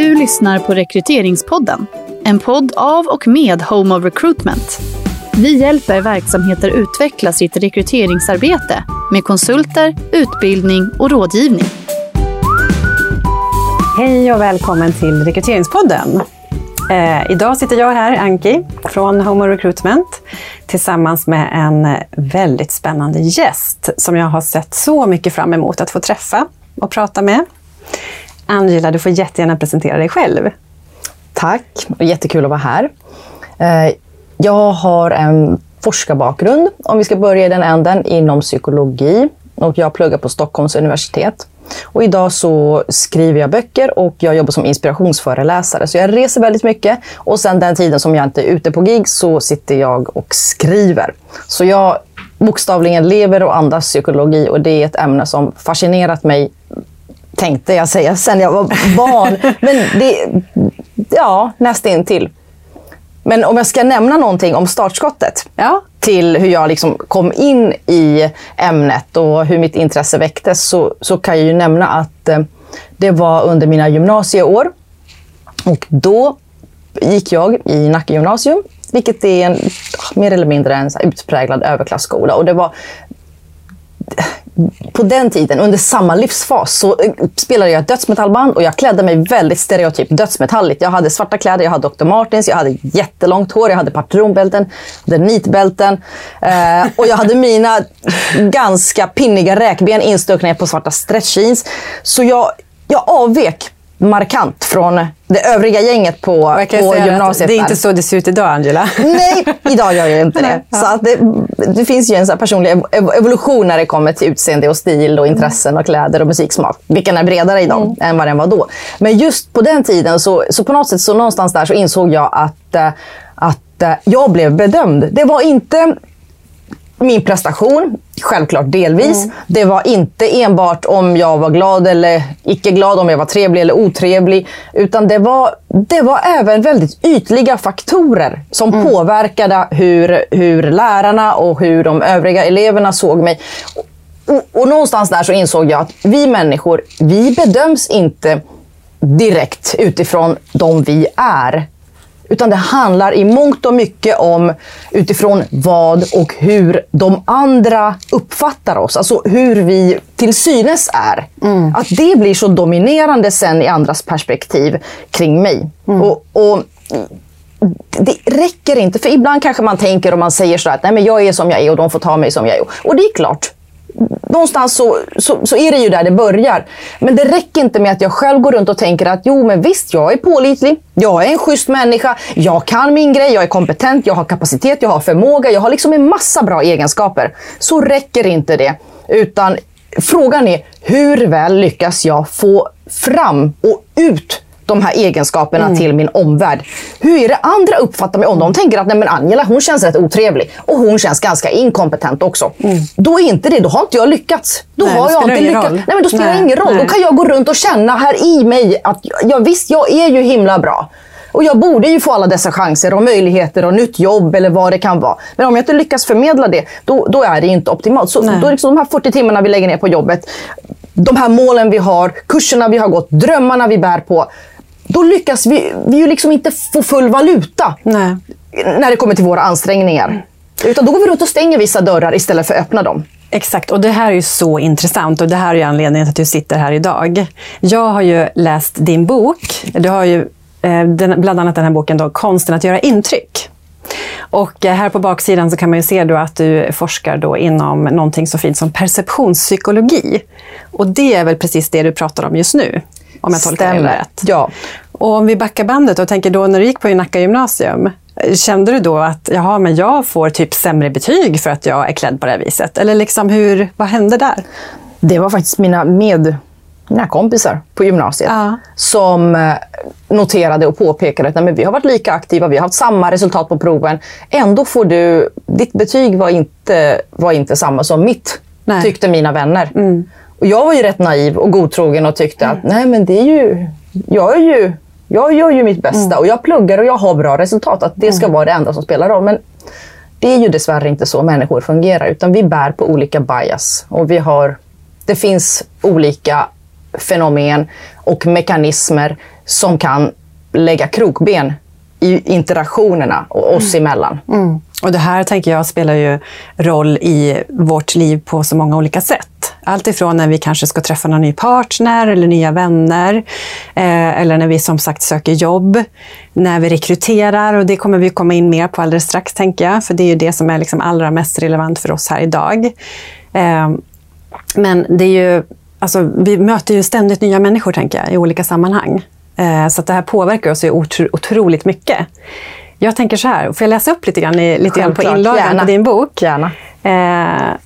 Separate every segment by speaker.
Speaker 1: Du lyssnar på Rekryteringspodden. En podd av och med Home of Recruitment. Vi hjälper verksamheter utveckla sitt rekryteringsarbete med konsulter, utbildning och rådgivning.
Speaker 2: Hej och välkommen till Rekryteringspodden. Eh, idag sitter jag här, Anki, från Home of Recruitment tillsammans med en väldigt spännande gäst som jag har sett så mycket fram emot att få träffa och prata med. Angela, du får jättegärna presentera dig själv.
Speaker 3: Tack, jättekul att vara här. Eh, jag har en forskarbakgrund, om vi ska börja i den änden, inom psykologi. Och jag pluggar på Stockholms universitet. Och idag så skriver jag böcker och jag jobbar som inspirationsföreläsare. Så jag reser väldigt mycket. Och sen den tiden som jag inte är ute på gig så sitter jag och skriver. Så jag bokstavligen lever och andas psykologi och det är ett ämne som fascinerat mig tänkte jag säga, sen jag var barn. Men det, ja, nästintill. Men om jag ska nämna någonting om startskottet ja. till hur jag liksom kom in i ämnet och hur mitt intresse väcktes så, så kan jag ju nämna att eh, det var under mina gymnasieår. Och då gick jag i Nacka gymnasium, vilket är en, mer eller mindre en utpräglad överklassskola. Och det var på den tiden, under samma livsfas, så eh, spelade jag ett dödsmetallband och jag klädde mig väldigt stereotypt dödsmetalligt. Jag hade svarta kläder, jag hade Dr. Martens, jag hade jättelångt hår, jag hade patronbälten, jag hade nitbälten eh, och jag hade mina ganska pinniga räkben instuckna på svarta stretch jeans. Så jag, jag avvek markant från det övriga gänget på, på gymnasiet.
Speaker 2: Det är inte så det ser ut idag, Angela.
Speaker 3: Nej, idag gör jag inte det. Så det, det finns ju en så personlig evolution när det kommer till utseende och stil och intressen och kläder och musiksmak. Vilken är bredare idag mm. än vad den var då. Men just på den tiden, så, så på något sätt, så någonstans där så insåg jag att, eh, att eh, jag blev bedömd. Det var inte min prestation, självklart delvis. Mm. Det var inte enbart om jag var glad eller icke glad, om jag var trevlig eller otrevlig. Utan det var, det var även väldigt ytliga faktorer som mm. påverkade hur, hur lärarna och hur de övriga eleverna såg mig. Och, och någonstans där så insåg jag att vi människor, vi bedöms inte direkt utifrån de vi är. Utan det handlar i mångt och mycket om utifrån vad och hur de andra uppfattar oss. Alltså hur vi till synes är. Mm. Att det blir så dominerande sen i andras perspektiv kring mig. Mm. Och, och, det räcker inte, för ibland kanske man tänker och man säger så att Nej, men jag är som jag är och de får ta mig som jag är. Och det är klart, någonstans så, så, så, är det ju där det börjar. Men det räcker inte med att jag själv går runt och tänker att jo, men visst, jag är pålitlig. Jag är en schysst människa. Jag kan min grej. Jag är kompetent. Jag har kapacitet. Jag har förmåga. Jag har liksom en massa bra egenskaper. Så räcker inte det. Utan frågan är hur väl lyckas jag få fram och ut de här egenskaperna mm. till min omvärld. Hur är det andra uppfattar mig? Om de tänker att nej, men Angela hon känns rätt otrevlig och hon känns ganska inkompetent också. Mm. Då är inte det, då har inte jag lyckats. Då
Speaker 2: nej,
Speaker 3: har jag inte lyckats. Roll. Nej, men då spelar det ingen roll. Nej. Då kan jag gå runt och känna här i mig att ja, visst, jag är ju himla bra. Och jag borde ju få alla dessa chanser och möjligheter och nytt jobb eller vad det kan vara. Men om jag inte lyckas förmedla det, då, då är det inte optimalt. Så då är liksom de här 40 timmarna vi lägger ner på jobbet, de här målen vi har, kurserna vi har gått, drömmarna vi bär på då lyckas vi, vi ju liksom inte få full valuta Nej. när det kommer till våra ansträngningar. Utan då går vi runt och stänger vissa dörrar istället för att öppna dem.
Speaker 2: Exakt, och det här är ju så intressant och det här är anledningen till att du sitter här idag. Jag har ju läst din bok. Du har ju eh, bland annat den här boken då, Konsten att göra intryck. Och eh, här på baksidan så kan man ju se då att du forskar då inom någonting så fint som perceptionspsykologi. Och det är väl precis det du pratar om just nu? Om jag tolkar det rätt.
Speaker 3: Ja.
Speaker 2: Och om vi backar bandet och tänker då när du gick på Nacka gymnasium, Kände du då att jaha, men jag får typ sämre betyg för att jag är klädd på det här viset? Eller liksom hur, vad hände där?
Speaker 3: Det var faktiskt mina med mina kompisar på gymnasiet ja. som eh, noterade och påpekade att nej, men vi har varit lika aktiva, vi har haft samma resultat på proven. Ändå får du, ditt betyg var inte, var inte samma som mitt, nej. tyckte mina vänner. Mm. Och jag var ju rätt naiv och godtrogen och tyckte mm. att nej men det är ju, jag är ju, jag gör ju mitt bästa mm. och jag pluggar och jag har bra resultat. Att det ska mm. vara det enda som spelar roll. Men det är ju dessvärre inte så människor fungerar utan vi bär på olika bias och vi har, det finns olika fenomen och mekanismer som kan lägga krokben i interaktionerna oss mm. emellan.
Speaker 2: Mm. Och det här tänker jag spelar ju roll i vårt liv på så många olika sätt. Allt ifrån när vi kanske ska träffa någon ny partner eller nya vänner. Eh, eller när vi som sagt söker jobb. När vi rekryterar och det kommer vi komma in mer på alldeles strax tänker jag. För det är ju det som är liksom allra mest relevant för oss här idag. Eh, men det är ju, alltså, vi möter ju ständigt nya människor tänker jag i olika sammanhang. Eh, så det här påverkar oss ju otro, otroligt mycket. Jag tänker så här, får jag läsa upp lite grann, lite grann på inlagan på din bok?
Speaker 3: Gärna.
Speaker 2: Eh,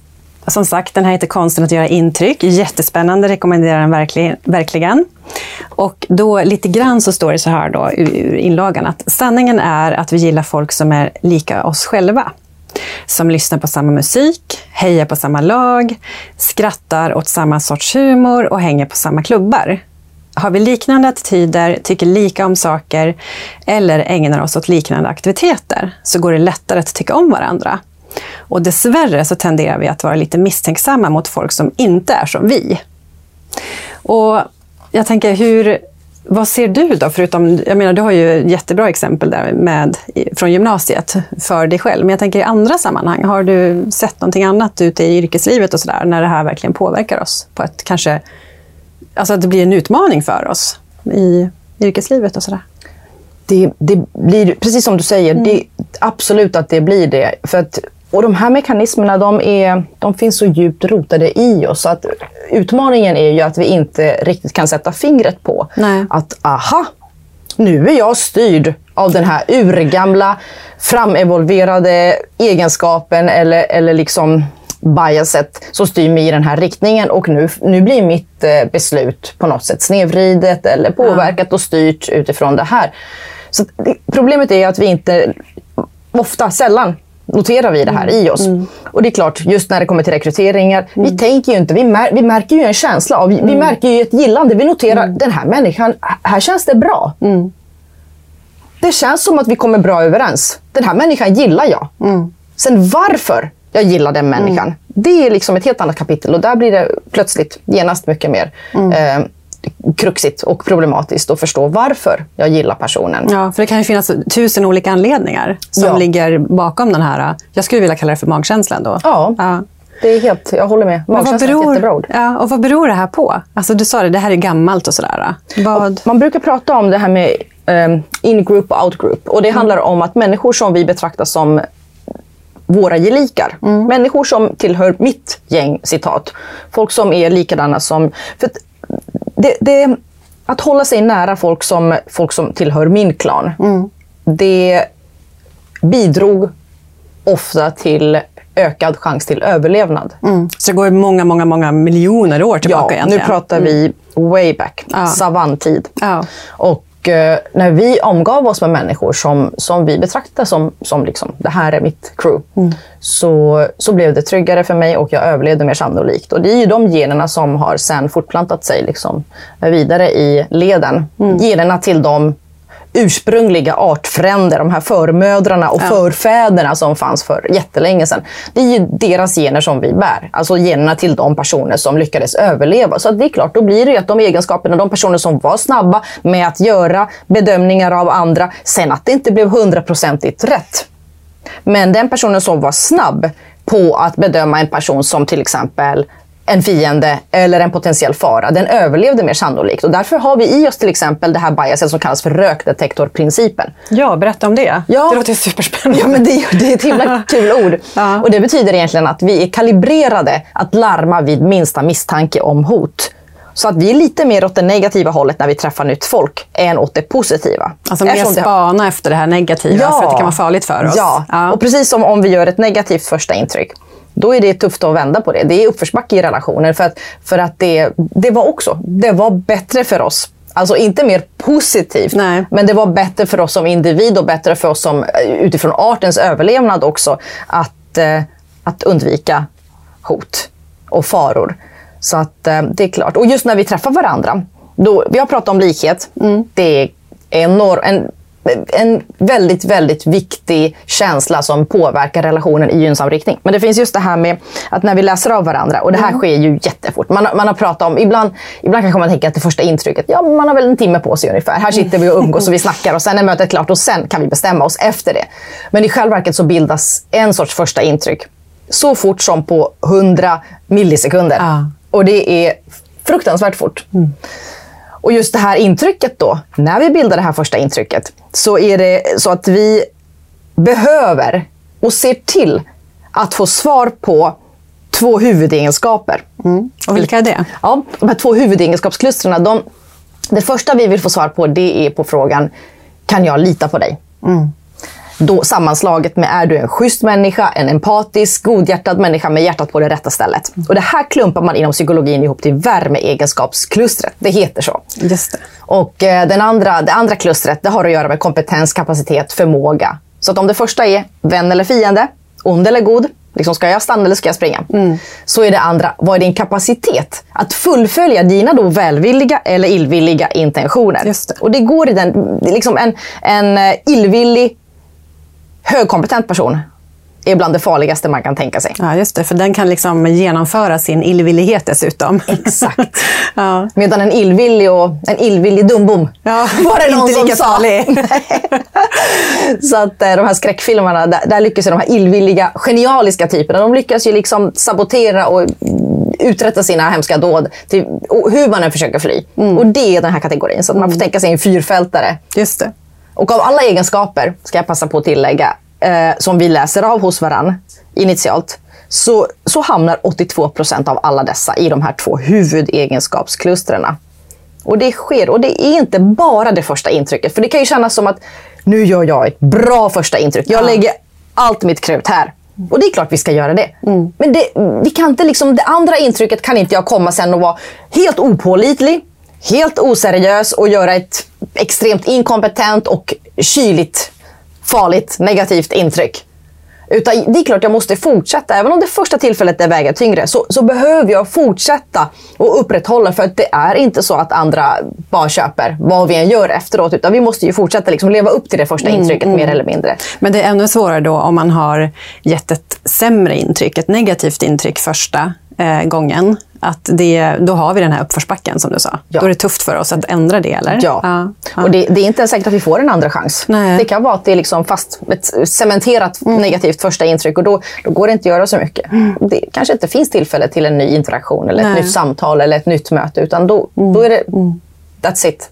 Speaker 2: som sagt, den här heter Konsten att göra intryck. Jättespännande, rekommenderar den verkligen. verkligen. Och då lite grann så står det så här då ur inlagan att sanningen är att vi gillar folk som är lika oss själva. Som lyssnar på samma musik, hejar på samma lag, skrattar åt samma sorts humor och hänger på samma klubbar. Har vi liknande attityder, tycker lika om saker eller ägnar oss åt liknande aktiviteter så går det lättare att tycka om varandra. Och dessvärre så tenderar vi att vara lite misstänksamma mot folk som inte är som vi. Och jag tänker, hur, vad ser du då? Förutom, jag menar, du har ju jättebra exempel där med, från gymnasiet för dig själv. Men jag tänker i andra sammanhang, har du sett någonting annat ute i yrkeslivet och sådär, när det här verkligen påverkar oss på ett kanske alltså att det blir en utmaning för oss i yrkeslivet och sådär?
Speaker 3: Det, det blir, precis som du säger, mm. det, absolut att det blir det. För att, och de här mekanismerna de, är, de finns så djupt rotade i oss. Så att utmaningen är ju att vi inte riktigt kan sätta fingret på
Speaker 2: Nej.
Speaker 3: att aha, nu är jag styrd av den här urgamla framevolverade egenskapen eller, eller liksom biaset som styr mig i den här riktningen och nu, nu blir mitt eh, beslut på något sätt snedvridet eller påverkat och styrt utifrån det här. Så Problemet är att vi inte, ofta, sällan, noterar vi det här mm. i oss. Mm. Och det är klart, just när det kommer till rekryteringar, mm. vi tänker ju inte, vi, mär, vi märker ju en känsla av, vi mm. märker ju ett gillande. Vi noterar, mm. den här människan, här känns det bra.
Speaker 2: Mm.
Speaker 3: Det känns som att vi kommer bra överens. Den här människan gillar jag. Sen varför jag gillar den människan. Mm. Det är liksom ett helt annat kapitel och där blir det plötsligt genast mycket mer mm. eh, kruxigt och problematiskt att förstå varför jag gillar personen.
Speaker 2: Ja, för det kan ju finnas tusen olika anledningar som ja. ligger bakom den här, jag skulle vilja kalla det för magkänslan då.
Speaker 3: Ja. ja. Det är helt, jag håller med. Magkänslan är ett jättebra ord.
Speaker 2: Ja, och vad beror det här på? Alltså, du sa det, det här är gammalt och sådär. Vad...
Speaker 3: Man brukar prata om det här med um, in-group och out-group. Och det mm. handlar om att människor som vi betraktar som våra gelikar. Mm. Människor som tillhör mitt gäng, citat. Folk som är likadana som... För det, det, att hålla sig nära folk som, folk som tillhör min klan, mm. det bidrog ofta till ökad chans till överlevnad.
Speaker 2: Mm. Så det går många, många, många miljoner år tillbaka
Speaker 3: ja,
Speaker 2: egentligen?
Speaker 3: nu pratar vi mm. way back, ja. savantid.
Speaker 2: Ja.
Speaker 3: Och när vi omgav oss med människor som, som vi betraktar som, som liksom, det här är mitt crew, mm. så, så blev det tryggare för mig och jag överlevde mer sannolikt. Och det är ju de generna som har sen fortplantat sig liksom, vidare i leden. Mm. Generna till de ursprungliga artfränder, de här förmödrarna och ja. förfäderna som fanns för jättelänge sedan. Det är ju deras gener som vi bär. Alltså generna till de personer som lyckades överleva. Så det är klart, då blir det ju att de egenskaperna, de personer som var snabba med att göra bedömningar av andra, sen att det inte blev hundraprocentigt rätt. Men den personen som var snabb på att bedöma en person som till exempel en fiende eller en potentiell fara, den överlevde mer sannolikt. Och därför har vi i oss till exempel det här biaset som kallas för rökdetektorprincipen.
Speaker 2: Ja, berätta om det.
Speaker 3: Ja.
Speaker 2: Det låter superspännande.
Speaker 3: Ja, men det, det är ett himla kul ord. Ja. Och det betyder egentligen att vi är kalibrerade att larma vid minsta misstanke om hot. Så att vi är lite mer åt det negativa hållet när vi träffar nytt folk än åt det positiva.
Speaker 2: Alltså mer spana efter det här negativa ja. för att det kan vara farligt för oss.
Speaker 3: Ja, ja. och precis som om vi gör ett negativt första intryck då är det tufft att vända på det. Det är uppförsbacke i relationer för att, för att det, det var också, det var bättre för oss Alltså inte mer positivt,
Speaker 2: Nej.
Speaker 3: men det var bättre för oss som individ och bättre för oss som, utifrån artens överlevnad också, att, eh, att undvika hot och faror. Så att eh, det är klart. Och just när vi träffar varandra, då, vi har pratat om likhet. Mm. Det är enorm, en en väldigt, väldigt viktig känsla som påverkar relationen i gynnsam riktning. Men det finns just det här med att när vi läser av varandra, och det här mm. sker ju jättefort. Man, man har pratat om, ibland, ibland kanske man tänker att det första intrycket, ja man har väl en timme på sig ungefär. Här sitter vi och umgås och vi snackar och sen är mötet klart och sen kan vi bestämma oss efter det. Men i själva verket så bildas en sorts första intryck så fort som på 100 millisekunder. Ah. Och det är fruktansvärt fort. Mm. Och just det här intrycket då, när vi bildar det här första intrycket, så är det så att vi behöver och ser till att få svar på två huvudegenskaper.
Speaker 2: Mm. Och vilka är det?
Speaker 3: Ja, de här två huvudegenskapsklustren. De, det första vi vill få svar på det är på frågan, kan jag lita på dig? Mm då sammanslaget med är du en schysst människa, en empatisk, godhjärtad människa med hjärtat på det rätta stället. Och det här klumpar man inom psykologin ihop till värmeegenskapsklustret. Det heter så.
Speaker 2: Just det.
Speaker 3: Och eh, den andra, det andra klustret det har att göra med kompetens, kapacitet, förmåga. Så att om det första är vän eller fiende, ond eller god, liksom ska jag stanna eller ska jag springa? Mm. Så är det andra, vad är din kapacitet att fullfölja dina då välvilliga eller illvilliga intentioner?
Speaker 2: Just det.
Speaker 3: Och det går i den, liksom en, en eh, illvillig högkompetent person är bland det farligaste man kan tänka sig.
Speaker 2: Ja, just det. För den kan liksom genomföra sin illvillighet dessutom.
Speaker 3: Exakt. ja. Medan en illvillig, och, en illvillig dumbom
Speaker 2: ja, var det någon som sa.
Speaker 3: så att eh, de här skräckfilmerna, där, där lyckas de här illvilliga, genialiska typerna, de lyckas ju liksom sabotera och uträtta sina hemska dåd till, hur man än försöker fly. Mm. Och det är den här kategorin. Så man får mm. tänka sig en fyrfältare.
Speaker 2: Just det.
Speaker 3: Och av alla egenskaper, ska jag passa på att tillägga, eh, som vi läser av hos varann initialt, så, så hamnar 82 procent av alla dessa i de här två huvudegenskapsklustren. Och det sker, och det är inte bara det första intrycket. För det kan ju kännas som att nu gör jag ett bra första intryck. Jag ja. lägger allt mitt krut här. Och det är klart vi ska göra det. Mm. Men det, vi kan inte liksom, det andra intrycket kan inte jag komma sen och vara helt opålitlig, helt oseriös och göra ett extremt inkompetent och kyligt, farligt, negativt intryck. Utan det är klart jag måste fortsätta. Även om det första tillfället är väger tyngre så, så behöver jag fortsätta och upprätthålla. För att det är inte så att andra bara köper vad vi än gör efteråt. Utan vi måste ju fortsätta liksom leva upp till det första mm, intrycket mm, mer eller mindre.
Speaker 2: Men det är ännu svårare då om man har gett ett sämre intryck, ett negativt intryck första eh, gången att det, då har vi den här uppförsbacken som du sa. Ja. Då är det tufft för oss att ändra det, eller?
Speaker 3: Ja. ja. Och det, det, är inte ens säkert att vi får en andra chans. Nej. Det kan vara att det är liksom fast, ett cementerat mm. negativt första intryck och då, då går det inte att göra så mycket. Mm. Det kanske inte finns tillfälle till en ny interaktion eller Nej. ett nytt samtal eller ett nytt möte, utan då, mm. då är det mm. that's it.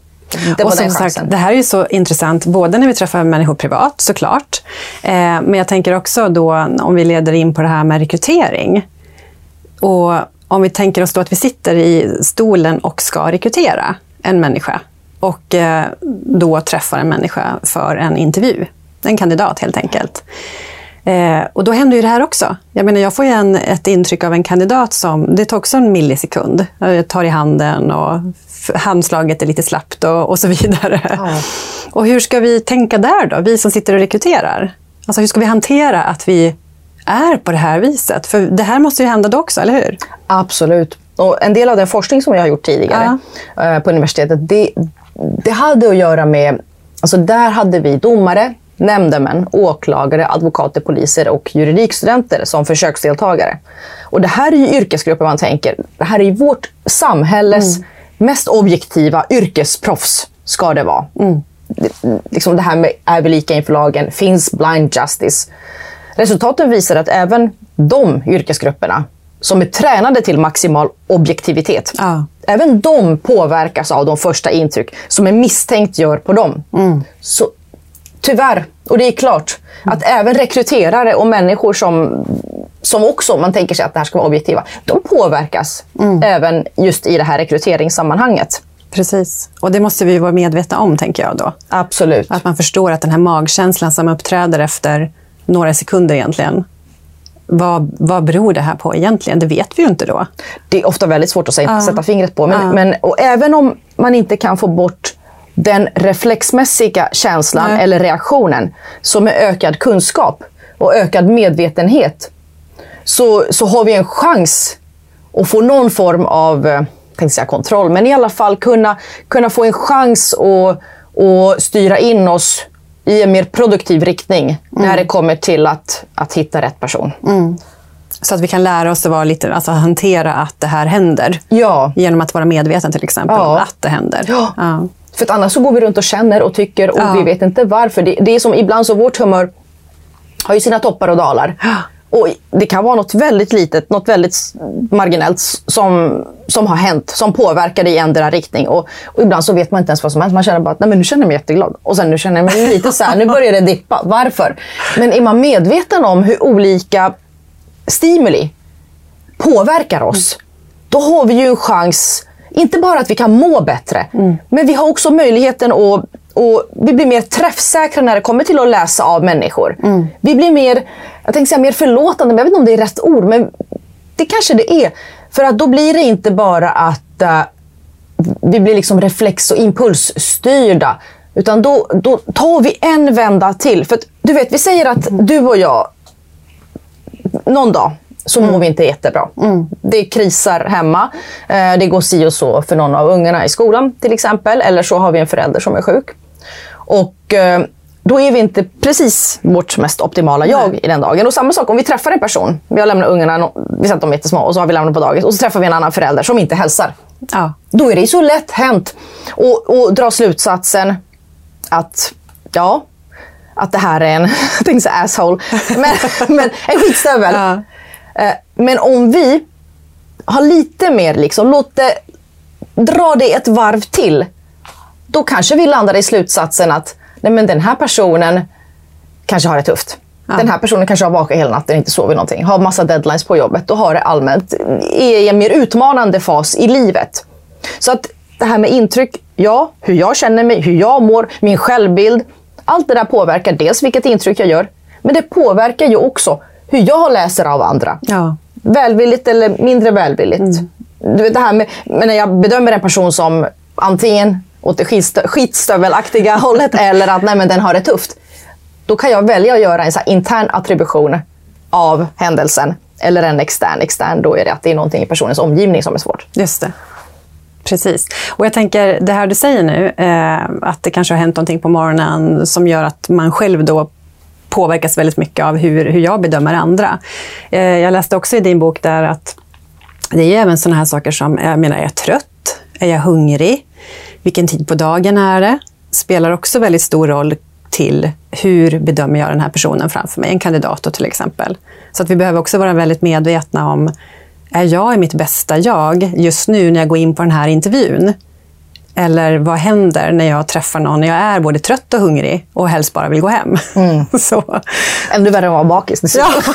Speaker 2: Det, och som sagt, det här är ju så intressant, både när vi träffar människor privat såklart, eh, men jag tänker också då om vi leder in på det här med rekrytering. Och om vi tänker oss då att vi sitter i stolen och ska rekrytera en människa och eh, då träffar en människa för en intervju. En kandidat helt enkelt. Eh, och då händer ju det här också. Jag menar, jag får ju en, ett intryck av en kandidat som, det tar också en millisekund. Jag tar i handen och handslaget är lite slappt och, och så vidare. Ja. Och hur ska vi tänka där då, vi som sitter och rekryterar? Alltså hur ska vi hantera att vi är på det här viset? För det här måste ju hända då också, eller hur?
Speaker 3: Absolut. Och en del av den forskning som jag har gjort tidigare ja. på universitetet, det, det hade att göra med... Alltså där hade vi domare, nämndemän, åklagare, advokater, poliser och juridikstudenter som försöksdeltagare. Och det här är ju yrkesgrupper man tänker, det här är vårt samhälles mm. mest objektiva yrkesproffs, ska det vara. Mm. Liksom det här med är vi lika inför lagen, finns blind justice? Resultaten visar att även de yrkesgrupperna som är tränade till maximal objektivitet. Ja. Även de påverkas av de första intryck som en misstänkt gör på dem. Mm. Så tyvärr, och det är klart, mm. att även rekryterare och människor som, som också, man tänker sig att det här ska vara objektiva, de påverkas mm. även just i det här rekryteringssammanhanget.
Speaker 2: Precis. Och det måste vi vara medvetna om, tänker jag då.
Speaker 3: Absolut.
Speaker 2: Att man förstår att den här magkänslan som uppträder efter några sekunder egentligen. Vad, vad beror det här på egentligen? Det vet vi ju inte då.
Speaker 3: Det är ofta väldigt svårt att sätta, sätta fingret på. Men, ja. men och även om man inte kan få bort den reflexmässiga känslan Nej. eller reaktionen, så med ökad kunskap och ökad medvetenhet, så, så har vi en chans att få någon form av eh, tänkte säga kontroll, men i alla fall kunna, kunna få en chans att, att styra in oss i en mer produktiv riktning när det kommer till att, att hitta rätt person.
Speaker 2: Så att vi kan lära oss att vara lite, alltså hantera att det här händer.
Speaker 3: Ja.
Speaker 2: Genom att vara medveten till exempel
Speaker 3: Ja.
Speaker 2: om att det händer.
Speaker 3: Ja. För att annars så går vi runt och känner och tycker och
Speaker 2: Ja.
Speaker 3: vi vet inte varför. Det, det är som ibland så vårt humör har ju sina toppar och dalar. Och det kan vara något väldigt litet, något väldigt marginellt som, som har hänt, som påverkar dig i ändra riktning. Och, och ibland så vet man inte ens vad som helst. Man känner bara att Nej, men nu känner jag mig jätteglad. Och sen nu känner jag mig lite så här, nu börjar det dippa. Varför? Men är man medveten om hur olika stimuli påverkar oss, då har vi ju en chans, inte bara att vi kan må bättre, men vi har också möjligheten att och vi blir mer träffsäkra när det kommer till att läsa av människor. Vi blir mer, jag tänkte säga mer förlåtande, men jag vet inte om det är rätt ord, men det kanske det är. För att då blir det inte bara att eh, vi blir liksom reflex och impulsstyrda. Utan då, då tar vi en vända till. För att, du vet, vi säger att du och jag, någon dag så mår vi inte jättebra. Det krisar hemma. Eh, Det går si och så för någon av ungarna i skolan till exempel. Eller så har vi en förälder som är sjuk. Och eh, då är vi inte precis vårt mest optimala jag i den dagen. Och samma sak om vi träffar en person. Vi har lämnat ungarna, vi säger att de är jättesmå och så har vi lämnat på dagis. Och så träffar vi en annan förälder som inte hälsar.
Speaker 2: Ja.
Speaker 3: Då är det så lätt hänt att att dra slutsatsen att, ja, att det här är en, tänkte asshole, men, men en skitstövel.
Speaker 2: Ja.
Speaker 3: Eh, Men om vi har lite mer, liksom, låt det, dra det ett varv till. Då kanske vi landar i slutsatsen att nej, men den här personen kanske har det tufft. Den här personen kanske har vakat hela natten, inte sovit någonting, har massa deadlines på jobbet och har det allmänt är i en mer utmanande fas i livet. Så att det här med intryck, ja, hur jag känner mig, hur jag mår, min självbild. Allt det där påverkar dels vilket intryck jag gör, men det påverkar ju också hur jag läser av andra.
Speaker 2: Ja.
Speaker 3: Välvilligt eller mindre välvilligt. Du vet det här med, men när jag bedömer en person som antingen åt det skitstö- skitstövelaktiga hållet eller att nej, men den har det tufft. Då kan jag välja att göra en så här intern attribution av händelsen. Eller en extern. Extern, då är det att det är någonting i personens omgivning som är svårt.
Speaker 2: Just det. Precis. Och jag tänker, det här du säger nu, eh, att det kanske har hänt någonting på morgonen som gör att man själv då påverkas väldigt mycket av hur, hur jag bedömer andra. Eh, jag läste också i din bok där att det är även sådana här saker som, jag menar, är jag trött? Är jag hungrig? Vilken tid på dagen är det? Spelar också väldigt stor roll till hur bedömer jag den här personen framför mig, en kandidat då till exempel. Så att vi behöver också vara väldigt medvetna om, är jag i mitt bästa jag just nu när jag går in på den här intervjun? Eller vad händer när jag träffar någon när jag är både trött och hungrig och helst bara vill gå hem? Så.
Speaker 3: Ännu värre än att vara bakis dessutom.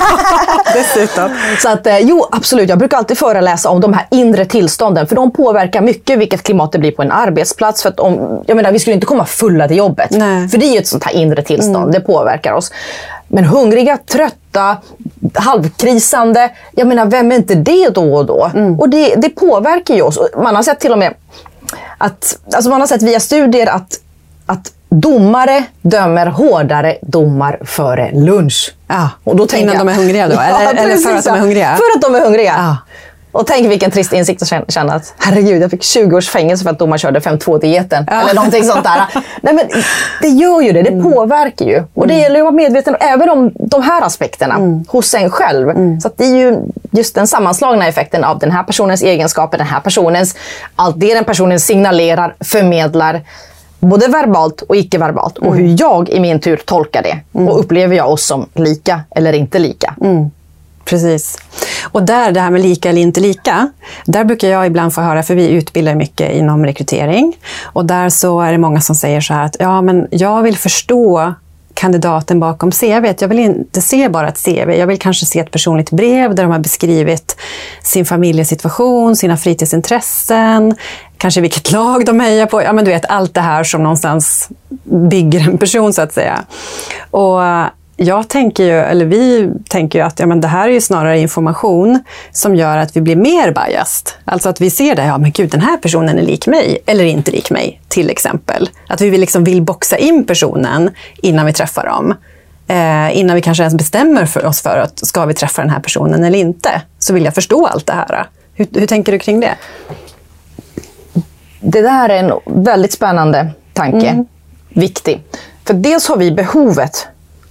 Speaker 2: Dessutom.
Speaker 3: Så att, eh, jo, absolut. Jag brukar alltid föreläsa om de här inre tillstånden. För de påverkar mycket vilket klimat det blir på en arbetsplats. För att om, jag menar, vi skulle inte komma fulla till jobbet.
Speaker 2: Nej.
Speaker 3: För det är ju ett sånt här inre tillstånd. Det påverkar oss. Men hungriga, trötta, halvkrisande. Jag menar, vem är inte det då och då? Och det, det påverkar ju oss. Man har sett till och med att, alltså man har sett via studier att, att domare dömer hårdare domar före lunch.
Speaker 2: Ja,
Speaker 3: Och då tänker
Speaker 2: innan
Speaker 3: jag-
Speaker 2: de är hungriga då? Eller, eller för att de är
Speaker 3: ja.
Speaker 2: hungriga?
Speaker 3: För att de är hungriga.
Speaker 2: Ja.
Speaker 3: Och tänk vilken trist insikt att känna- att herregud, jag fick 20 års fängelse för att domaren körde 5-2-dieten.
Speaker 2: Ja.
Speaker 3: Eller någonting sånt där. Nej, men det gör ju det, det påverkar ju. Och det gäller ju att vara medveten även om de här aspekterna hos en själv. Så att det är ju just den sammanslagna effekten av den här personens egenskaper, den här personens, allt det den personen signalerar, förmedlar. Både verbalt och icke-verbalt. Och hur jag i min tur tolkar det. Och upplever jag oss som lika eller inte lika.
Speaker 2: Precis. Och där, det här med lika eller inte lika, där brukar jag ibland få höra, för vi utbildar mycket inom rekrytering, och där så är det många som säger så här att ja, men jag vill förstå kandidaten bakom CV. Jag vill inte se bara ett CV. Jag vill kanske se ett personligt brev där de har beskrivit sin familjesituation, sina fritidsintressen, kanske vilket lag de hejar på. Ja, men du vet, allt det här som någonstans bygger en person, så att säga. Och jag tänker ju, eller vi tänker ju att ja, men det här är ju snarare information som gör att vi blir mer biased. Alltså att vi ser det, ja men gud den här personen är lik mig, eller inte lik mig, till exempel. Att vi vill liksom vill boxa in personen innan vi träffar dem. Eh, innan vi kanske ens bestämmer för oss för att ska vi träffa den här personen eller inte. Så vill jag förstå allt det här. Hur, hur tänker du kring det?
Speaker 3: Det där är en väldigt spännande tanke. Viktig. För dels har vi behovet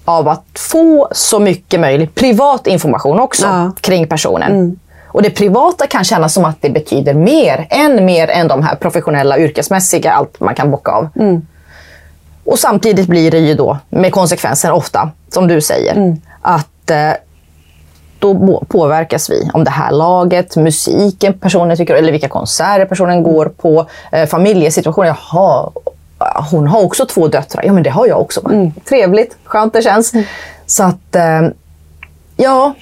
Speaker 3: av att få så mycket möjligt privat information också
Speaker 2: Ja.
Speaker 3: kring personen. Och det privata kan kännas som att det betyder mer, än mer än de här professionella, yrkesmässiga, allt man kan bocka av. Och samtidigt blir det ju då med konsekvenser ofta, som du säger, att eh, då påverkas vi. Om det här laget, musiken personen tycker eller vilka konserter personen går på, eh, familjesituationen. Jaha, hon har också två döttrar. Ja, men det har jag också. Trevligt, skönt det känns. Så att, eh, ja,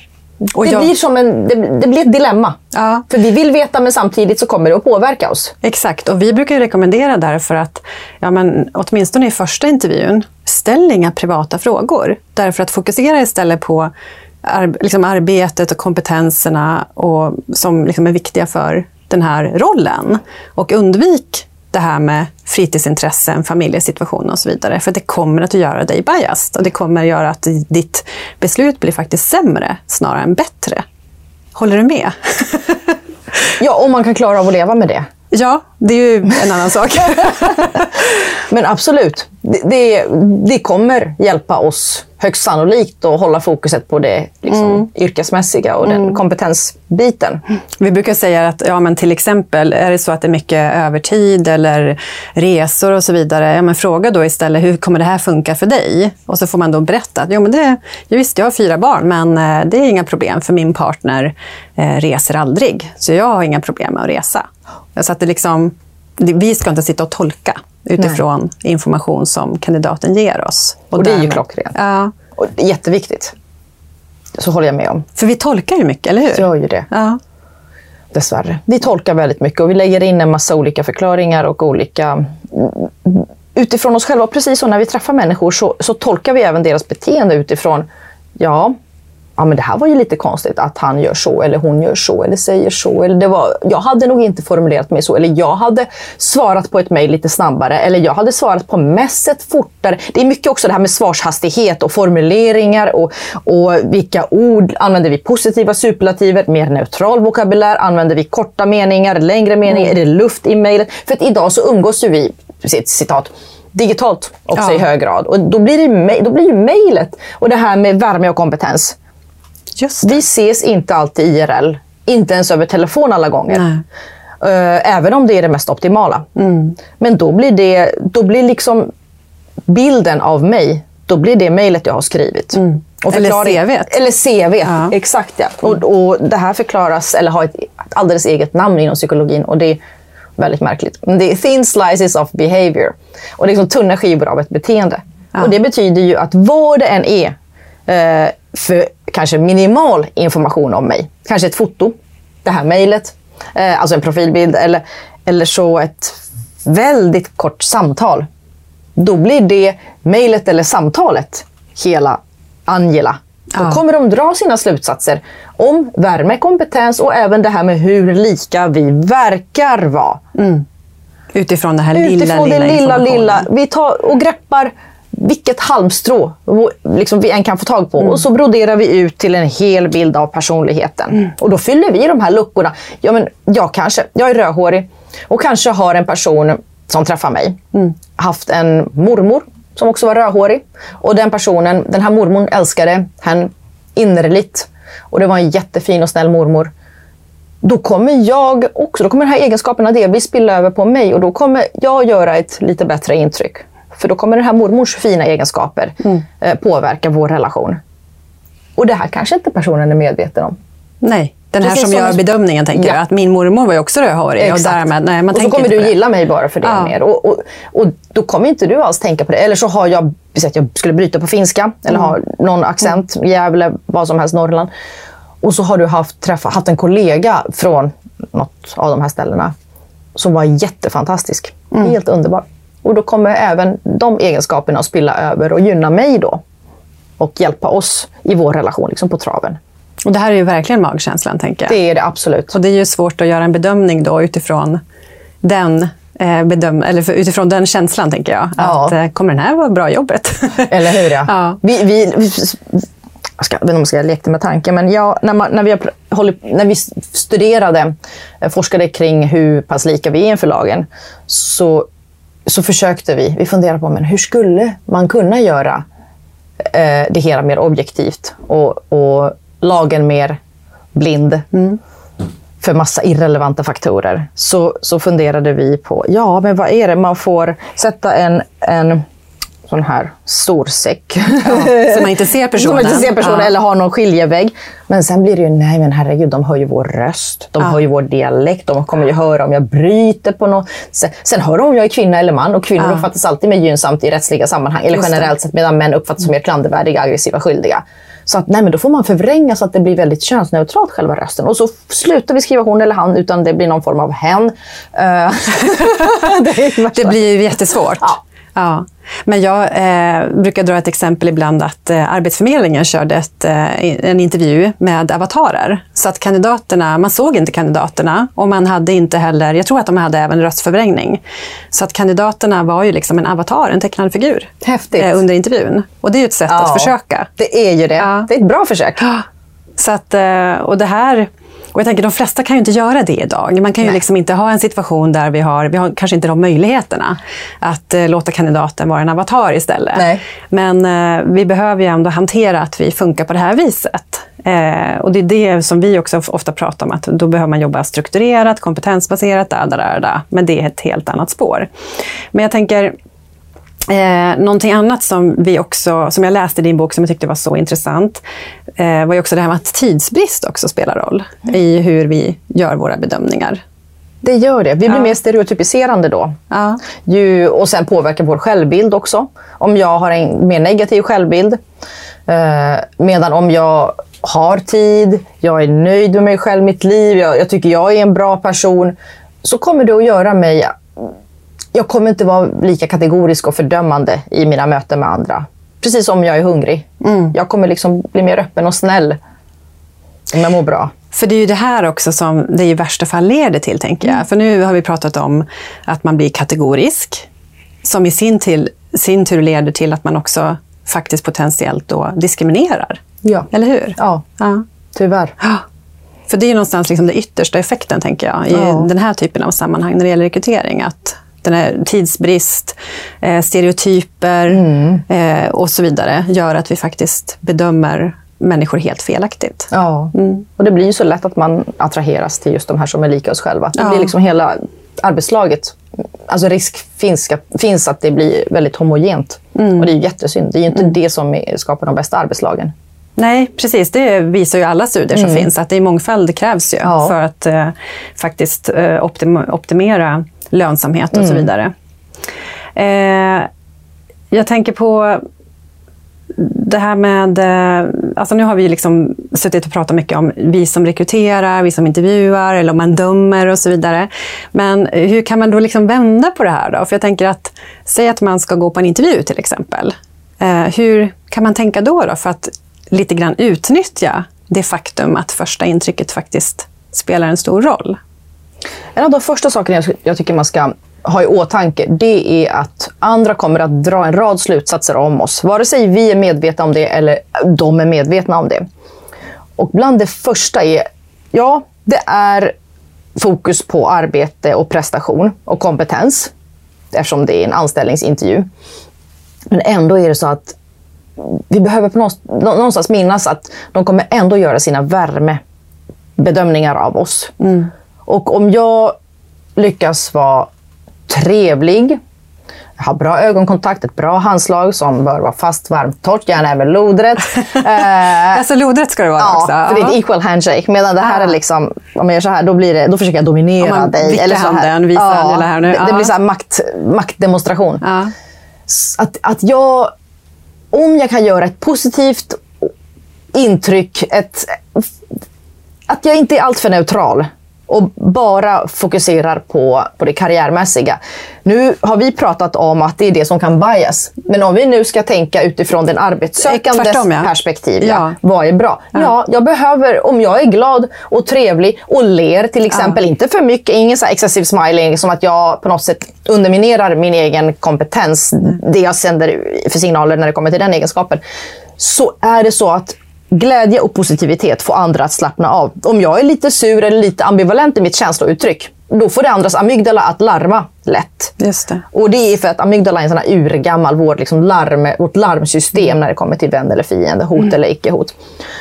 Speaker 2: Och
Speaker 3: det,
Speaker 2: jag-
Speaker 3: blir som en, det, det blir ett dilemma.
Speaker 2: Ja.
Speaker 3: För vi vill veta, men samtidigt så kommer det att påverka oss.
Speaker 2: Exakt, och vi brukar rekommendera därför att, ja, men, åtminstone i första intervjun, ställ inga privata frågor. Därför att fokusera istället på ar- liksom arbetet och kompetenserna och, som liksom är viktiga för den här rollen. Och undvik det här med fritidsintressen, familjesituation och så vidare. För det kommer att göra dig biased och det kommer att göra att ditt beslut blir faktiskt sämre snarare än bättre. Håller du med?
Speaker 3: Ja, om man kan klara av att leva med det.
Speaker 2: ja, det är ju en annan sak.
Speaker 3: Men absolut, det, det, det kommer hjälpa oss högst sannolikt att hålla fokuset på det liksom, yrkesmässiga och den kompetensbiten.
Speaker 2: Vi brukar säga att ja, men till exempel är det så att det är mycket övertid eller resor och så vidare, ja, men fråga då istället hur kommer det här funka för dig? Och så får man då berätta att jo, men det, visst, jag har fyra barn men eh, det är inga problem för min partner eh, reser aldrig. Så jag har inga problem med att resa. Så att det liksom, vi ska inte sitta och tolka utifrån information som kandidaten ger oss.
Speaker 3: Och det är ju klockrent.
Speaker 2: Ja,
Speaker 3: Och jätteviktigt. Så håller jag med om.
Speaker 2: för vi tolkar ju mycket, eller hur?
Speaker 3: Gör ju det,
Speaker 2: Ja.
Speaker 3: dessvärre. Vi tolkar väldigt mycket och vi lägger in en massa olika förklaringar och olika... Utifrån oss själva, precis som när vi träffar människor så, så tolkar vi även deras beteende utifrån, ja, ja men det här var ju lite konstigt att han gör så eller hon gör så eller säger så. Eller det var, jag hade nog inte formulerat mig så. Eller jag hade svarat på ett mejl lite snabbare. Eller jag hade svarat på messet fortare. Det är mycket också det här med svarshastighet och formuleringar och, och vilka ord använder vi positiva superlativer, mer neutral vokabulär, använder vi korta meningar, längre meningar, är det luft i mejlet? För att idag så umgås ju vi, citat, digitalt också
Speaker 2: Ja.
Speaker 3: i hög grad. Och då blir, det, mej- då blir ju mejlet och det här med värme och kompetens. Vi ses inte alltid IRL. Inte ens över telefon alla gånger.
Speaker 2: Nej.
Speaker 3: Eh, Även om det är det mest optimala. Men då blir, det, då blir liksom bilden av mig, då blir det mejlet jag har skrivit. Och
Speaker 2: Eller CV:t.
Speaker 3: Eller CV,
Speaker 2: Ja.
Speaker 3: exakt ja. Och, och det här förklaras, eller har ett, ett alldeles eget namn inom psykologin. Och det är väldigt märkligt. Men det är thin slices of behavior. Och liksom tunna skivor av ett beteende. Och det betyder ju att vad det än är eh, för kanske minimal information om mig, kanske ett foto, det här mejlet, eh, alltså en profilbild eller, eller så ett väldigt kort samtal. Då blir det mejlet eller samtalet hela Angela. Då
Speaker 2: Ja.
Speaker 3: kommer de dra sina slutsatser om värme, kompetens och även det här med hur lika vi verkar vara.
Speaker 2: Utifrån det här lilla,
Speaker 3: Utifrån
Speaker 2: lilla
Speaker 3: det lilla, lilla. Vi tar och greppar vilket halmstrå liksom vi än kan få tag på.
Speaker 2: Mm.
Speaker 3: Och så broderar vi ut till en hel bild av personligheten.
Speaker 2: Mm.
Speaker 3: Och då fyller vi de här luckorna. Ja, men jag kanske, jag är rödhårig och kanske har en person som träffar mig
Speaker 2: Mm.
Speaker 3: haft en mormor som också var rödhårig. Och den personen, den här mormorn älskade hen innerligt. Och det var en jättefin och snäll mormor då kommer jag också, då kommer de här egenskaperna delvis spilla över på mig och då kommer jag göra ett lite bättre intryck. För då kommer den här mormors fina egenskaper eh, påverka vår relation. Och det här kanske inte personen är medveten om.
Speaker 2: Nej, den här
Speaker 3: Precis
Speaker 2: som
Speaker 3: som
Speaker 2: gör
Speaker 3: du-
Speaker 2: bedömningen tänker
Speaker 3: Ja.
Speaker 2: jag. Att min mormor var ju också rödhårig. Och, därmed, nej, man
Speaker 3: och så kommer du
Speaker 2: det.
Speaker 3: gilla mig bara för det
Speaker 2: Ja.
Speaker 3: mer. Och, och, och då kommer inte du alls tänka på det. Eller så har jag, att jag skulle bryta på finska eller
Speaker 2: Mm.
Speaker 3: har någon accent, Gävle, vad som helst, Norrland. Och så har du haft, träffa, haft en kollega från något av de här ställena som var jättefantastisk.
Speaker 2: Mm.
Speaker 3: Helt underbar. Och då kommer även de egenskaperna att spilla över och gynna mig då. Och hjälpa oss i vår relation liksom på traven.
Speaker 2: Och det här är ju verkligen magkänslan, tänker jag.
Speaker 3: Det är det absolut.
Speaker 2: Och det är ju svårt att göra en bedömning då utifrån den, eh, bedöm eller utifrån den känslan, tänker jag.
Speaker 3: Ja.
Speaker 2: Att eh, kommer den här vara bra jobbet?
Speaker 3: Eller hur? Ja.
Speaker 2: Ja.
Speaker 3: Vi, vi, vi, jag, ska, jag vet inte om jag ska leka med tanken, men ja, när, man, när, vi hållit, när vi studerade, eh, forskade kring hur pass lika vi är inför lagen, så så försökte vi, vi funderade på men hur skulle man kunna göra eh, det hela mer objektivt och, och lagen mer blind för massa irrelevanta faktorer. Så, så funderade vi på, ja men vad är det man får sätta en, en sån här stor säck.
Speaker 2: så man inte ser personen.
Speaker 3: Man inte ser personen
Speaker 2: Ja.
Speaker 3: eller har någon skiljevägg. Men sen blir det ju, nej men herregud, de hör ju vår röst. De
Speaker 2: Ja.
Speaker 3: hör ju vår dialekt. De kommer ju höra om jag bryter på något. Sen, sen hör de om jag är kvinna eller man. Och kvinnor
Speaker 2: Ja.
Speaker 3: uppfattas alltid mer gynnsamt i rättsliga sammanhang. Eller
Speaker 2: Just
Speaker 3: generellt sett, medan män uppfattas som mer klandervärdiga, aggressiva, skyldiga. Så att, nej, men då får man förvränga så att det blir väldigt könsneutralt, själva rösten. Och så slutar vi skriva hon eller han, utan det blir någon form av hen. Eh, det.
Speaker 2: Det blir ju jättesvårt.
Speaker 3: Ja.
Speaker 2: Ja. Men jag eh, brukar dra ett exempel ibland att eh, Arbetsförmedlingen körde ett, eh, en intervju med avatarer. Så att kandidaterna, man såg inte kandidaterna och man hade inte heller, jag tror att de hade även röstförvrängning. Så att kandidaterna var ju liksom en avatar, en tecknad figur.
Speaker 3: Häftigt.
Speaker 2: eh, under intervjun. Och det är ju ett sätt
Speaker 3: Ja.
Speaker 2: att försöka.
Speaker 3: Det är ju det.
Speaker 2: Ja.
Speaker 3: Det är ett bra försök.
Speaker 2: Så att, eh, och det här... Och jag tänker, de flesta kan ju inte göra det idag. Man kan ju
Speaker 3: Nej.
Speaker 2: liksom inte ha en situation där vi har, vi har kanske inte de möjligheterna att eh, låta kandidaten vara en avatar istället.
Speaker 3: Nej.
Speaker 2: Men eh, vi behöver ju ändå hantera att vi funkar på det här viset. Eh, och det är det som vi också of- ofta pratar om, att då behöver man jobba strukturerat, kompetensbaserat, där, där, där, där. men det är ett helt annat spår. Men jag tänker, Eh, någonting annat som, vi också, som jag läste i din bok som jag tyckte var så intressant eh, var ju också det här med att tidsbrist också spelar roll i hur vi gör våra bedömningar.
Speaker 3: Det gör det. Vi blir
Speaker 2: Ja.
Speaker 3: mer stereotypiserande då.
Speaker 2: Ja.
Speaker 3: Ju, och sen påverkar vår självbild också. Om jag har en mer negativ självbild. Eh, medan om jag har tid, jag är nöjd med mig själv, mitt liv, jag, jag tycker jag är en bra person. Så kommer det att göra mig... Jag kommer inte vara lika kategorisk och fördömande i mina möten med andra. Precis som jag är hungrig. Jag kommer liksom bli mer öppen och snäll om jag mår bra.
Speaker 2: För det är ju det här också som det i värsta fall leder till, tänker jag. För nu har vi pratat om att man blir kategorisk, som i sin, till, sin tur leder till att man också faktiskt potentiellt då diskriminerar.
Speaker 3: Ja.
Speaker 2: Eller hur?
Speaker 3: Ja,
Speaker 2: Ja.
Speaker 3: tyvärr.
Speaker 2: Ja. För det är ju någonstans liksom den yttersta effekten, tänker jag, i
Speaker 3: Ja.
Speaker 2: den här typen av sammanhang när det gäller rekrytering. Att den här tidsbrist, eh, stereotyper
Speaker 3: Mm.
Speaker 2: eh, och så vidare gör att vi faktiskt bedömer människor helt felaktigt.
Speaker 3: Ja, och det blir ju så lätt att man attraheras till just de här som är lika oss själva. Det
Speaker 2: Ja.
Speaker 3: blir liksom hela arbetslaget. Alltså risk finns, finns att det blir väldigt homogent. Och det är ju jättesynd. Det är ju inte det som skapar de bästa arbetslagen.
Speaker 2: Nej, precis. Det visar ju alla studier som finns, att det är mångfald krävs ju
Speaker 3: Mm. Ja.
Speaker 2: för att eh, faktiskt eh, optim- optimera lönsamhet och så
Speaker 3: Mm.
Speaker 2: vidare. Eh, jag tänker på det här med... eh, Alltså nu har vi liksom suttit och pratat mycket om vi som rekryterar, vi som intervjuar, eller om man dömer och så vidare. Men hur kan man då liksom vända på det här då? För jag tänker att, säg att man ska gå på en intervju till exempel. Eh, hur kan man tänka då, då för att lite grann utnyttja det faktum att första intrycket faktiskt spelar en stor roll?
Speaker 3: En av de första sakerna jag, jag tycker man ska ha i åtanke, det är att andra kommer att dra en rad slutsatser om oss. Vare sig vi är medvetna om det eller de är medvetna om det. Och bland det första är, ja, det är fokus på arbete och prestation och kompetens. Eftersom det är en anställningsintervju. Men ändå är det så att vi behöver på någonstans, någonstans minnas att de kommer ändå göra sina värmebedömningar av oss. Mm. Och om jag lyckas vara trevlig, ha bra ögonkontakt, ett bra handslag som bör vara fast, varmt, torrt, gärna även lodrätt. Eh,
Speaker 2: Alltså lodrätt ska det vara
Speaker 3: Ja,
Speaker 2: också.
Speaker 3: för det är ett equal handshake. Medan det här
Speaker 2: Ah.
Speaker 3: är liksom, om jag gör så här, då, blir det, då försöker jag
Speaker 2: Om
Speaker 3: dominera
Speaker 2: man
Speaker 3: dig. Eller så här.
Speaker 2: handen, visar hela här nu.
Speaker 3: Det, det
Speaker 2: Ja.
Speaker 3: blir så här makt, maktdemonstration.
Speaker 2: Ja.
Speaker 3: S- Att, att jag, om jag kan göra ett positivt intryck, ett, att jag inte är alltför neutral och bara fokuserar på, på det karriärmässiga. Nu har vi pratat om att det är det som kan bias. Men om vi nu ska tänka utifrån den arbetssökandes
Speaker 2: Tvärtom, ja.
Speaker 3: perspektiv. Ja.
Speaker 2: Ja.
Speaker 3: Vad är bra? Ja. jag behöver, om jag är glad och trevlig och ler till exempel, inte för mycket, ingen så här excessive smiling som att jag på något sätt underminerar min egen kompetens, det jag sänder för signaler när det kommer till den egenskapen. Så är det så att glädje och positivitet får andra att slappna av. Om jag är lite sur eller lite ambivalent i mitt känslouttryck, då får det andras amygdala att larma lätt.
Speaker 2: Just det.
Speaker 3: Och det är för att amygdala är en sån här urgammal vår, liksom larm, vårt larmsystem när det kommer till vän eller fiende, hot eller icke-hot.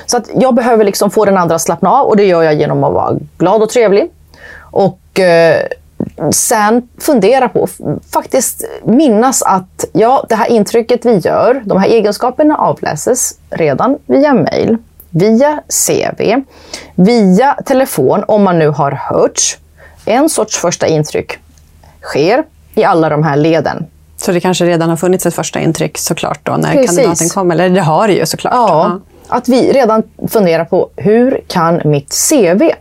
Speaker 3: Så att jag behöver liksom få den andra att slappna av och det gör jag genom att vara glad och trevlig. Och eh, sen fundera på, faktiskt minnas att ja, det här intrycket vi gör, de här egenskaperna avläses redan via mail, via CV, via telefon om man nu har hörts. En sorts första intryck sker i alla de här leden.
Speaker 2: Så det kanske redan har funnits ett första intryck såklart då när
Speaker 3: Precis.
Speaker 2: kandidaten kommer? Eller det har det ju såklart.
Speaker 3: Ja, att vi redan funderar på hur kan mitt CV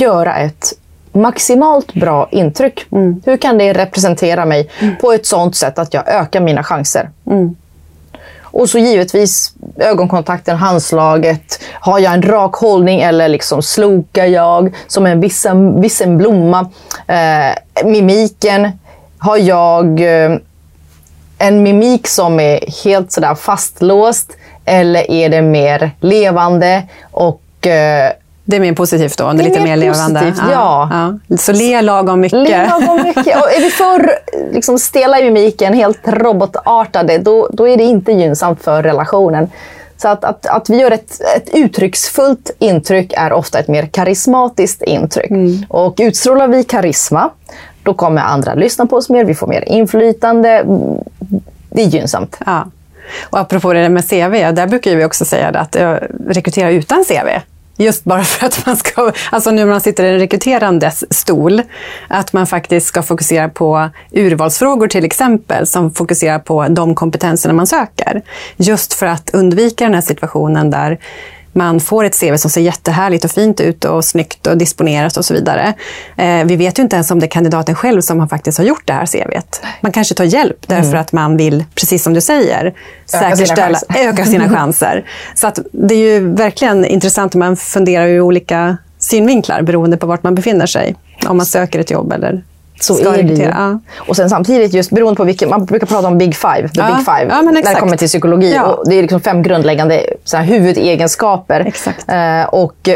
Speaker 3: göra ett maximalt bra intryck? Hur kan det representera mig på ett sånt sätt att jag ökar mina chanser? Och så givetvis ögonkontakten, handslaget. Har jag en rak hållning eller liksom slokar jag som en vissen, vissen blomma? Eh, mimiken. Har jag eh, en mimik som är helt sådär fastlåst? Eller är det mer levande och eh,
Speaker 2: Det är mer positivt då? Det är
Speaker 3: Det är
Speaker 2: lite
Speaker 3: mer
Speaker 2: levande?
Speaker 3: positivt, ja.
Speaker 2: ja. Så le lagom mycket?
Speaker 3: Le lagom mycket. Och är vi för liksom, stela i mimiken, helt robotartade, då, då är det inte gynnsamt för relationen. Så att, att, att vi gör ett, ett uttrycksfullt intryck är ofta ett mer karismatiskt intryck. Och utstrålar vi karisma, då kommer andra lyssna på oss mer, vi får mer inflytande. Det är gynnsamt.
Speaker 2: Ja. Och apropå det där med CV, där brukar vi också säga att eh, rekrytera utan CV. Just bara för att man ska, alltså nu när man sitter i en rekryterandes stol, att man faktiskt ska fokusera på urvalsfrågor till exempel, som fokuserar på de kompetenserna man söker. Just för att undvika den här situationen där man får ett CV som ser jättehärligt och fint ut och snyggt och disponerat och så vidare. Eh, vi vet ju inte ens om det är kandidaten själv som har faktiskt har gjort det här CVet. Man kanske tar hjälp därför att man vill, precis som du säger,
Speaker 3: Öka sina
Speaker 2: säkerställa, öka sina chanser. Så att det är ju verkligen intressant om man funderar ur olika synvinklar beroende på vart man befinner sig. Om man söker ett jobb eller
Speaker 3: Så
Speaker 2: ska
Speaker 3: är det ju.
Speaker 2: Ja.
Speaker 3: Och sen samtidigt, just beroende på vilken, man brukar prata om Big Five, the
Speaker 2: Ja.
Speaker 3: Big Five,
Speaker 2: Ja,
Speaker 3: när det kommer till psykologi. Och det är liksom fem grundläggande så här, huvudegenskaper.
Speaker 2: Exakt.
Speaker 3: Eh, och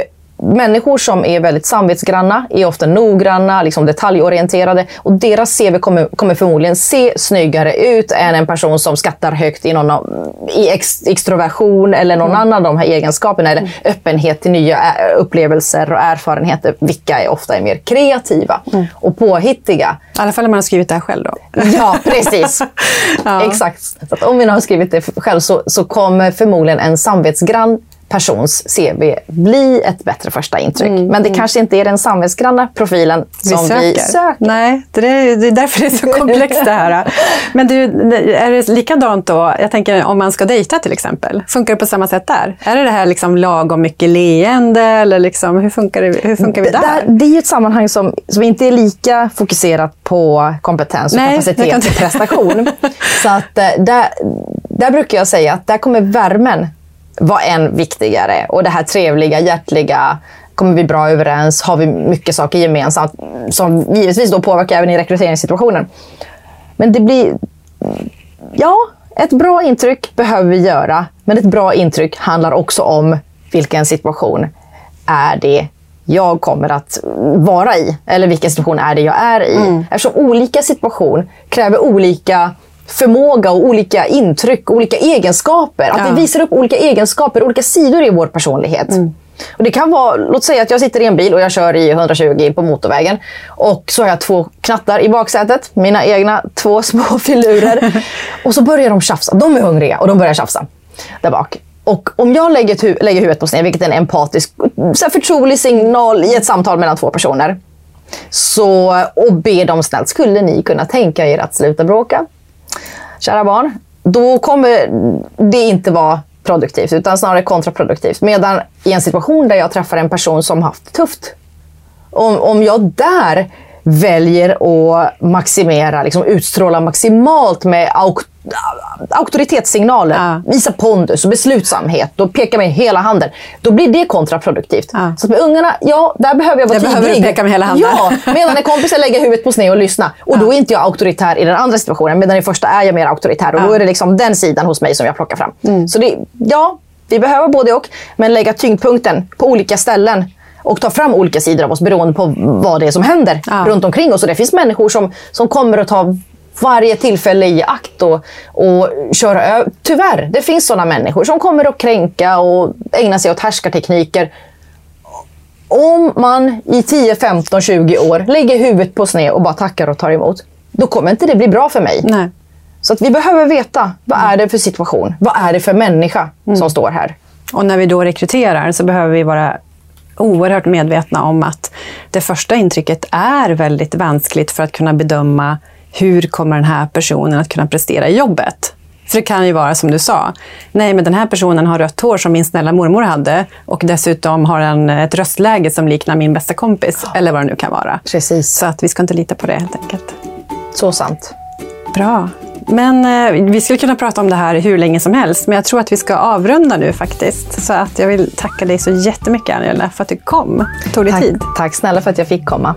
Speaker 3: Människor som är väldigt samvetsgranna är ofta noggranna, liksom detaljorienterade och deras CV kommer, kommer förmodligen se snyggare ut än en person som skattar högt i, någon av, i ex, extroversion eller någon annan av de här egenskaperna. Eller öppenhet till nya upplevelser och erfarenheter, vilka är ofta är mer kreativa och påhittiga.
Speaker 2: I alla fall om man har skrivit det här själv då.
Speaker 3: Ja, precis.
Speaker 2: Ja.
Speaker 3: Exakt. Så om vi nu har skrivit det själv så, så kommer förmodligen en samvetsgrann persons CV bli ett bättre första intryck. Men det kanske inte är den samvetsgranna profilen som vi söker.
Speaker 2: Nej, det är, det är därför det är så komplext det här. Men du, är det likadant då, jag tänker om man ska dejta till exempel, funkar det på samma sätt där? Är det det här liksom lagom mycket leende eller liksom, hur, funkar det, hur funkar vi
Speaker 3: Det,
Speaker 2: där?
Speaker 3: där, det är ju ett sammanhang som, som inte är lika fokuserat på kompetens och
Speaker 2: Nej,
Speaker 3: kapacitet och prestation. så att, eh, där, där brukar jag säga att där kommer värmen vara än viktigare. Och det här trevliga, hjärtliga, kommer vi bra överens? Har vi mycket saker gemensamt? Som givetvis då påverkar även i rekryteringssituationen. Men det blir... Ja, ett bra intryck behöver vi göra. Men ett bra intryck handlar också om vilken situation är det jag kommer att vara i? Eller vilken situation är det jag är i? Eftersom olika situation kräver olika förmåga och olika intryck, olika egenskaper. Att
Speaker 2: Ja.
Speaker 3: vi visar upp olika egenskaper, olika sidor i vår personlighet. Och det kan vara, låt säga att jag sitter i en bil och jag kör i 120 på motorvägen. Och så har jag två knattar i baksätet, mina egna två små filurer. och så börjar de tjafsa. De är hungriga och de börjar tjafsa där bak. Och om jag lägger, hu- lägger huvudet på sned, vilket är en empatisk, så förtrolig signal i ett samtal mellan två personer. Så, och ber dem snällt, skulle ni kunna tänka er att sluta bråka? Kära barn, då kommer det inte vara produktivt utan snarare kontraproduktivt. Medan i en situation där jag träffar en person som haft det tufft. Om, om jag där väljer att maximera, liksom utstråla maximalt med auk auktoritetssignaler,
Speaker 2: Ja.
Speaker 3: visa pondus och beslutsamhet och peka med hela handen. Då blir det kontraproduktivt.
Speaker 2: Ja.
Speaker 3: Så med ungarna, ja, där behöver jag vara
Speaker 2: Där behöver du
Speaker 3: tydlig.
Speaker 2: peka med hela handen.
Speaker 3: Ja, medan en kompis lägger huvudet på sned och lyssna. Och då är inte jag auktoritär i den andra situationen. Medan i första är jag mer auktoritär. Och då
Speaker 2: Ja.
Speaker 3: är det liksom den sidan hos mig som jag plockar fram. Så det, ja, vi behöver både och. Men lägga tyngdpunkten på olika ställen. Och tar fram olika sidor av oss beroende på vad det är som händer
Speaker 2: Ja.
Speaker 3: runt omkring oss. Och det finns människor som, som kommer att ta varje tillfälle i akt och, och köra över. Tyvärr, det finns sådana människor som kommer att kränka och ägna sig åt härskartekniker. Om man i 10, 15, 20 år lägger huvudet på sned och bara tackar och tar emot, då kommer inte det bli bra för mig.
Speaker 2: Nej.
Speaker 3: Så att vi behöver veta, vad är det för situation? Vad är det för människa som står här?
Speaker 2: Och när vi då rekryterar så behöver vi vara oerhört medvetna om att det första intrycket är väldigt vanskligt för att kunna bedöma hur kommer den här personen att kunna prestera i jobbet. För det kan ju vara som du sa, nej men den här personen har rött hår som min snälla mormor hade och dessutom har en, ett röstläge som liknar min bästa kompis, eller vad det nu kan vara.
Speaker 3: Precis.
Speaker 2: Så att vi ska inte lita på det helt enkelt.
Speaker 3: Så sant.
Speaker 2: Bra. Men eh, vi skulle kunna prata om det här hur länge som helst, men jag tror att vi ska avrunda nu faktiskt. Så att jag vill tacka dig så jättemycket Angela för att du kom. Tog dig
Speaker 3: Tack,
Speaker 2: tid.
Speaker 3: tack snälla för att jag fick komma.